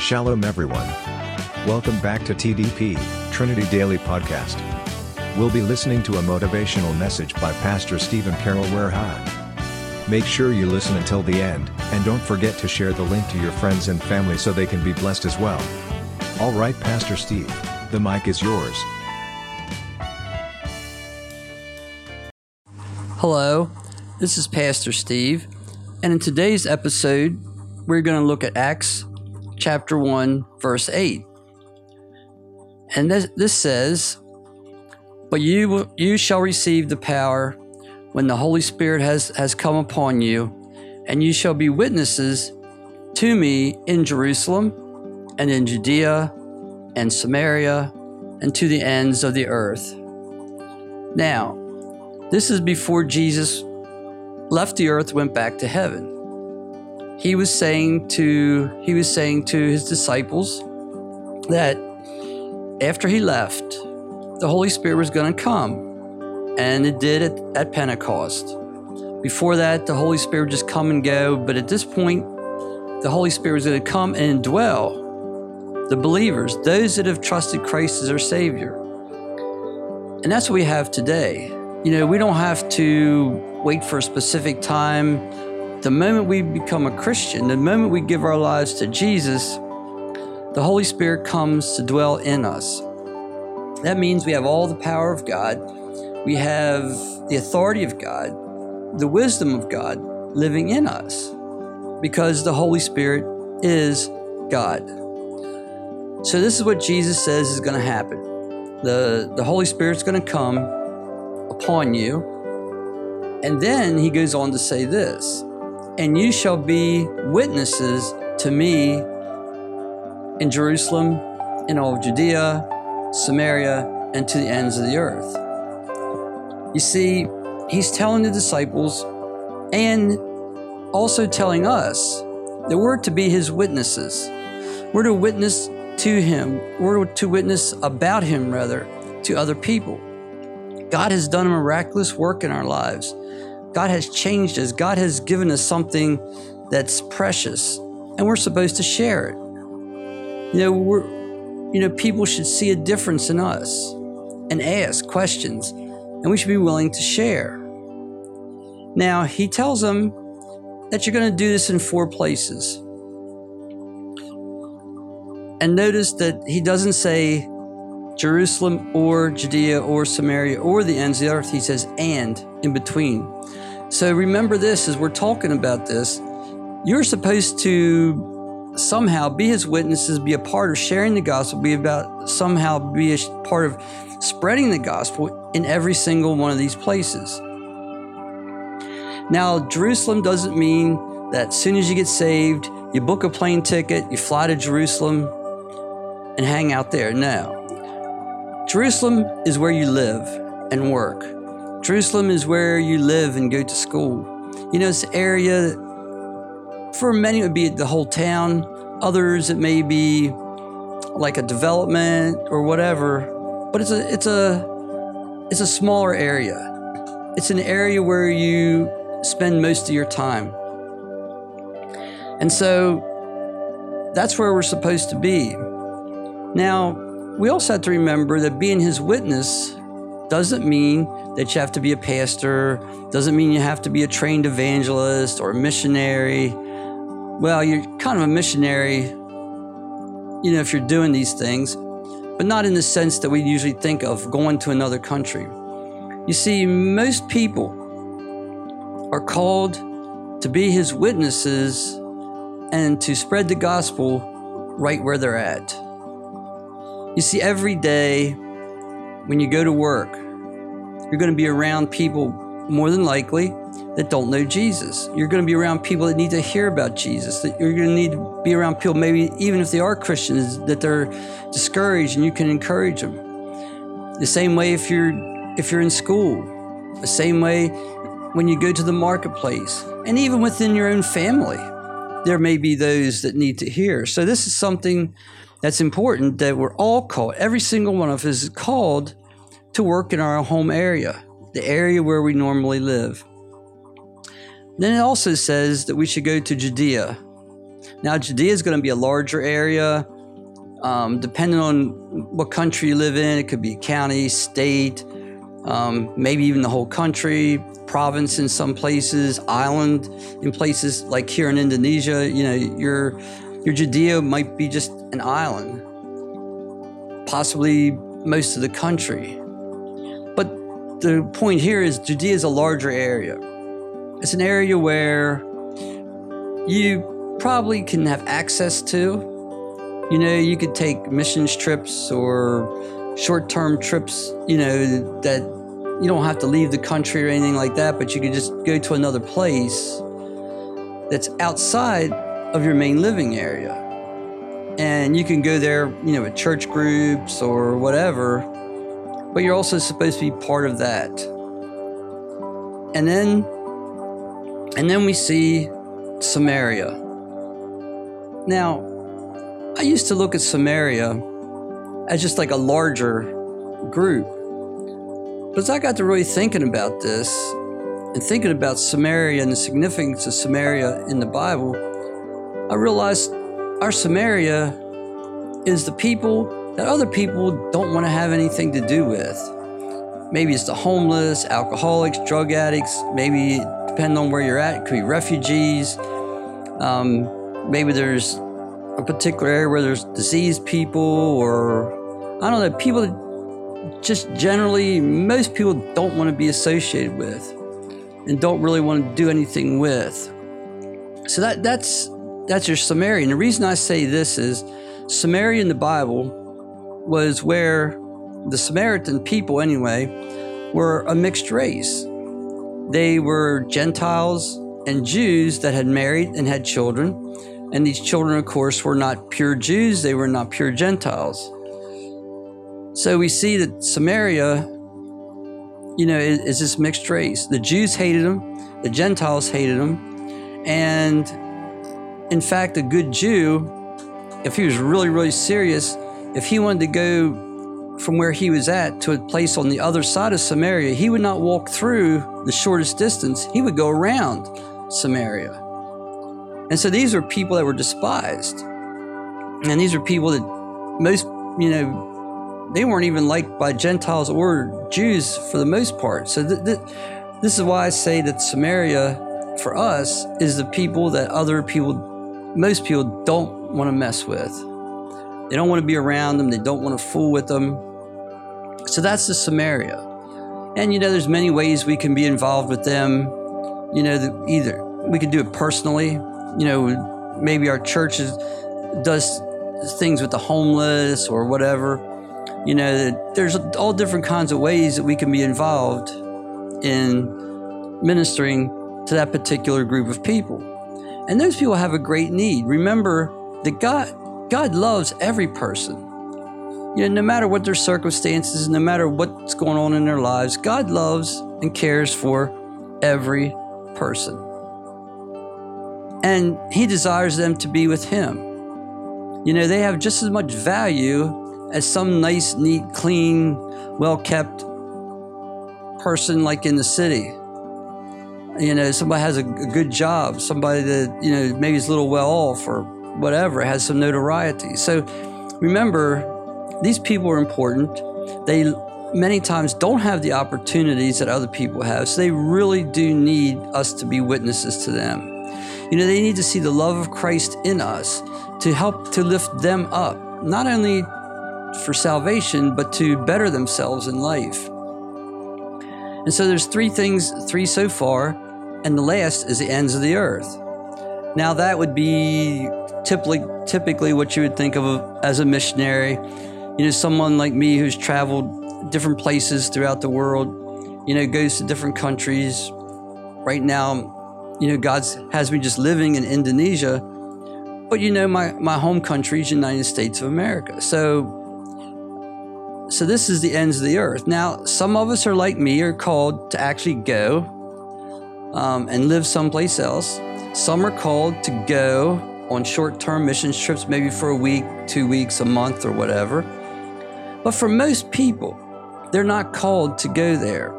Shalom, everyone. Welcome back to TDP, Trinity Daily Podcast. We'll be listening to a motivational message by Pastor Stephen Carroll Werha. Make sure you listen until the end, and don't forget to share the link to your friends and family so they can be blessed as well. All right, Pastor Steve, the mic is yours. Hello, this is Pastor Steve, and in today's episode, we're going to look at Acts chapter 1, verse 8. And this, this says, But you, you shall receive the power when the Holy Spirit has, has come upon you, and you shall be witnesses to me in Jerusalem and in Judea and Samaria and to the ends of the earth. Now, this is before Jesus left the earth, went back to heaven he was saying to he was saying to his disciples that after he left, the Holy Spirit was going to come, and it did at, at Pentecost. Before that, the Holy Spirit would just come and go, but at this point, the Holy Spirit was going to come and dwell the believers, those that have trusted Christ as their Savior. And that's what we have today. You know, we don't have to wait for a specific time the moment we become a Christian, the moment we give our lives to Jesus, the Holy Spirit comes to dwell in us. That means we have all the power of God, we have the authority of God, the wisdom of God living in us, because the Holy Spirit is God. So, this is what Jesus says is going to happen the, the Holy Spirit's going to come upon you. And then he goes on to say this and you shall be witnesses to me in Jerusalem, in all Judea, Samaria, and to the ends of the earth. You see, he's telling the disciples and also telling us that we're to be his witnesses. We're to witness to him, we're to witness about him, rather, to other people. God has done a miraculous work in our lives. God has changed us. God has given us something that's precious, and we're supposed to share it. You know, we're, you know, people should see a difference in us and ask questions, and we should be willing to share. Now, he tells them that you're going to do this in four places. And notice that he doesn't say Jerusalem or Judea or Samaria or the ends of the earth. He says, and in between. So remember this as we're talking about this. You're supposed to somehow be his witnesses, be a part of sharing the gospel, be about somehow be a part of spreading the gospel in every single one of these places. Now, Jerusalem doesn't mean that as soon as you get saved, you book a plane ticket, you fly to Jerusalem and hang out there. No. Jerusalem is where you live and work. Jerusalem is where you live and go to school. You know, this area, for many, it would be the whole town. Others, it may be like a development or whatever. But it's a, it's a, it's a smaller area. It's an area where you spend most of your time. And so that's where we're supposed to be. Now, we also have to remember that being his witness doesn't mean that you have to be a pastor, doesn't mean you have to be a trained evangelist or a missionary. Well, you're kind of a missionary, you know, if you're doing these things, but not in the sense that we usually think of going to another country. You see, most people are called to be his witnesses and to spread the gospel right where they're at. You see, every day when you go to work, you're going to be around people more than likely that don't know Jesus. You're going to be around people that need to hear about Jesus. That you're going to need to be around people, maybe even if they are Christians, that they're discouraged, and you can encourage them. The same way if you're if you're in school, the same way when you go to the marketplace, and even within your own family, there may be those that need to hear. So this is something that's important that we're all called. Every single one of us is called to work in our home area, the area where we normally live. Then it also says that we should go to Judea. Now, Judea is going to be a larger area. Um, depending on what country you live in, it could be a county, state, um, maybe even the whole country, province in some places, island in places like here in Indonesia. You know, your your Judea might be just an island, possibly most of the country. But the point here is Judea is a larger area. It's an area where you probably can have access to. You know, you could take missions trips or short term trips, you know, that you don't have to leave the country or anything like that, but you could just go to another place that's outside of your main living area. And you can go there, you know, with church groups or whatever, but you're also supposed to be part of that. And then and then we see Samaria. Now, I used to look at Samaria as just like a larger group. But as I got to really thinking about this and thinking about Samaria and the significance of Samaria in the Bible, I realized our Samaria is the people that other people don't want to have anything to do with. Maybe it's the homeless, alcoholics, drug addicts, maybe depending on where you're at, it could be refugees. Um, maybe there's a particular area where there's diseased people, or I don't know, people that just generally, most people don't want to be associated with and don't really want to do anything with. So that that's that's your Samaria. And the reason I say this is Samaria in the Bible was where the Samaritan people, anyway, were a mixed race. They were Gentiles and Jews that had married and had children. And these children, of course, were not pure Jews, they were not pure Gentiles. So we see that Samaria, you know, is, is this mixed race. The Jews hated them, the Gentiles hated them. And in fact, a good Jew, if he was really, really serious, if he wanted to go from where he was at to a place on the other side of Samaria, he would not walk through the shortest distance. He would go around Samaria. And so these were people that were despised. And these are people that most, you know, they weren't even liked by Gentiles or Jews for the most part. So th- th- this is why I say that Samaria, for us, is the people that other people most people don't want to mess with. They don't want to be around them. They don't want to fool with them. So that's the Samaria. And you know, there's many ways we can be involved with them. You know, either we can do it personally. You know, maybe our church does things with the homeless or whatever. You know, there's all different kinds of ways that we can be involved in ministering to that particular group of people. And those people have a great need. Remember that God God loves every person. You know, no matter what their circumstances, no matter what's going on in their lives, God loves and cares for every person. And He desires them to be with Him. You know, they have just as much value as some nice, neat, clean, well kept person like in the city you know, somebody has a, good job, somebody that, you know, maybe is a little well off or whatever, has some notoriety. So remember, these people are important. They many times don't have the opportunities that other people have. So they really do need us to be witnesses to them. You know, they need to see the love of Christ in us to help to lift them up, not only for salvation, but to better themselves in life. And so there's three things, three so far, and the last is the ends of the earth. Now that would be typically typically what you would think of as a missionary. You know, someone like me who's traveled different places throughout the world, you know, goes to different countries. Right now, you know, God's has me just living in Indonesia, but you know, my, my home country is United States of America. So so this is the ends of the earth. Now, some of us are like me, are called to actually go um, and live someplace else. Some are called to go on short term mission trips, maybe for a week, two weeks, a month, or whatever. But for most people, they're not called to go there.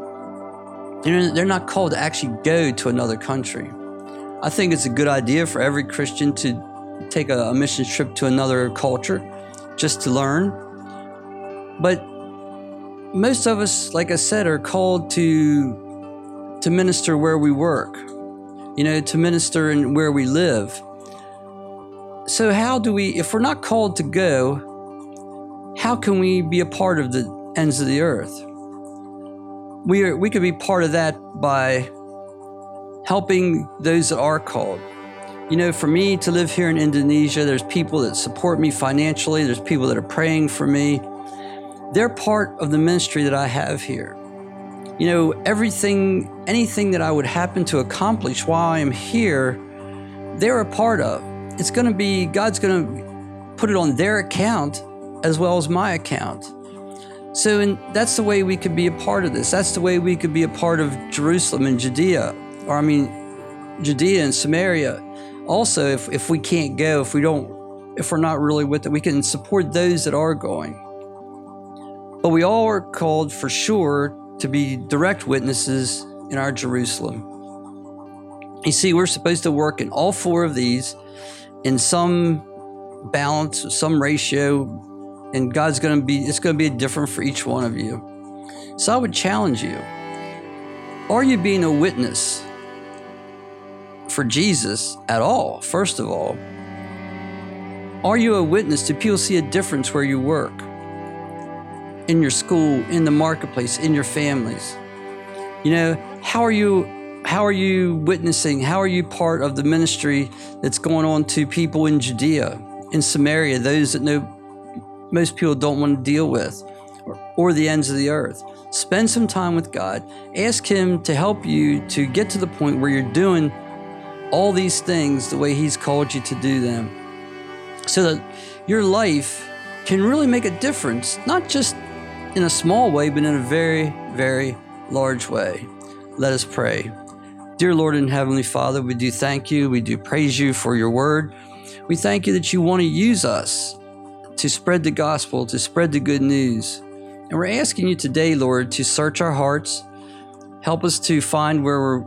They're not called to actually go to another country. I think it's a good idea for every Christian to take a mission trip to another culture just to learn. But most of us, like I said, are called to to minister where we work, you know, to minister in where we live. So how do we, if we're not called to go, how can we be a part of the ends of the earth? We are, we could be part of that by helping those that are called. You know, for me to live here in Indonesia, there's people that support me financially, there's people that are praying for me. They're part of the ministry that I have here. You know, everything, anything that I would happen to accomplish while I am here, they're a part of. It's going to be, God's going to put it on their account as well as my account. So, and that's the way we could be a part of this. That's the way we could be a part of Jerusalem and Judea, or I mean, Judea and Samaria also if, if we can't go if we don't if we're not really with it we can support those that are going but we all are called for sure to be direct witnesses in our jerusalem you see we're supposed to work in all four of these in some balance some ratio and god's going to be it's going to be different for each one of you so i would challenge you are you being a witness for Jesus at all, first of all? Are you a witness? Do people see a difference where you work? In your school, in the marketplace, in your families? You know, how are you how are you witnessing? How are you part of the ministry that's going on to people in Judea, in Samaria, those that know most people don't want to deal with, or, or the ends of the earth? Spend some time with God. Ask Him to help you to get to the point where you're doing all these things the way He's called you to do them so that your life can really make a difference, not just in a small way, but in a very, very large way. Let us pray. Dear Lord and Heavenly Father, we do thank you. We do praise you for your word. We thank you that you want to use us to spread the gospel, to spread the good news. And we're asking you today, Lord, to search our hearts, help us to find where we're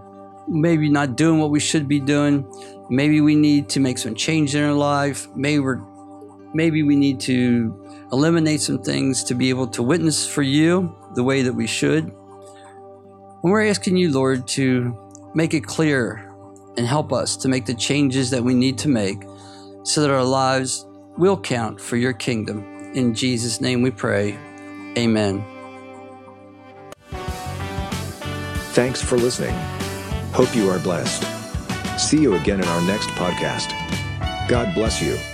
maybe not doing what we should be doing. Maybe we need to make some change in our life. Maybe we're, maybe we need to eliminate some things to be able to witness for you the way that we should. And we're asking you, Lord, to make it clear and help us to make the changes that we need to make so that our lives will count for your kingdom. In Jesus' name we pray. Amen. Thanks for listening. Hope you are blessed. See you again in our next podcast. God bless you.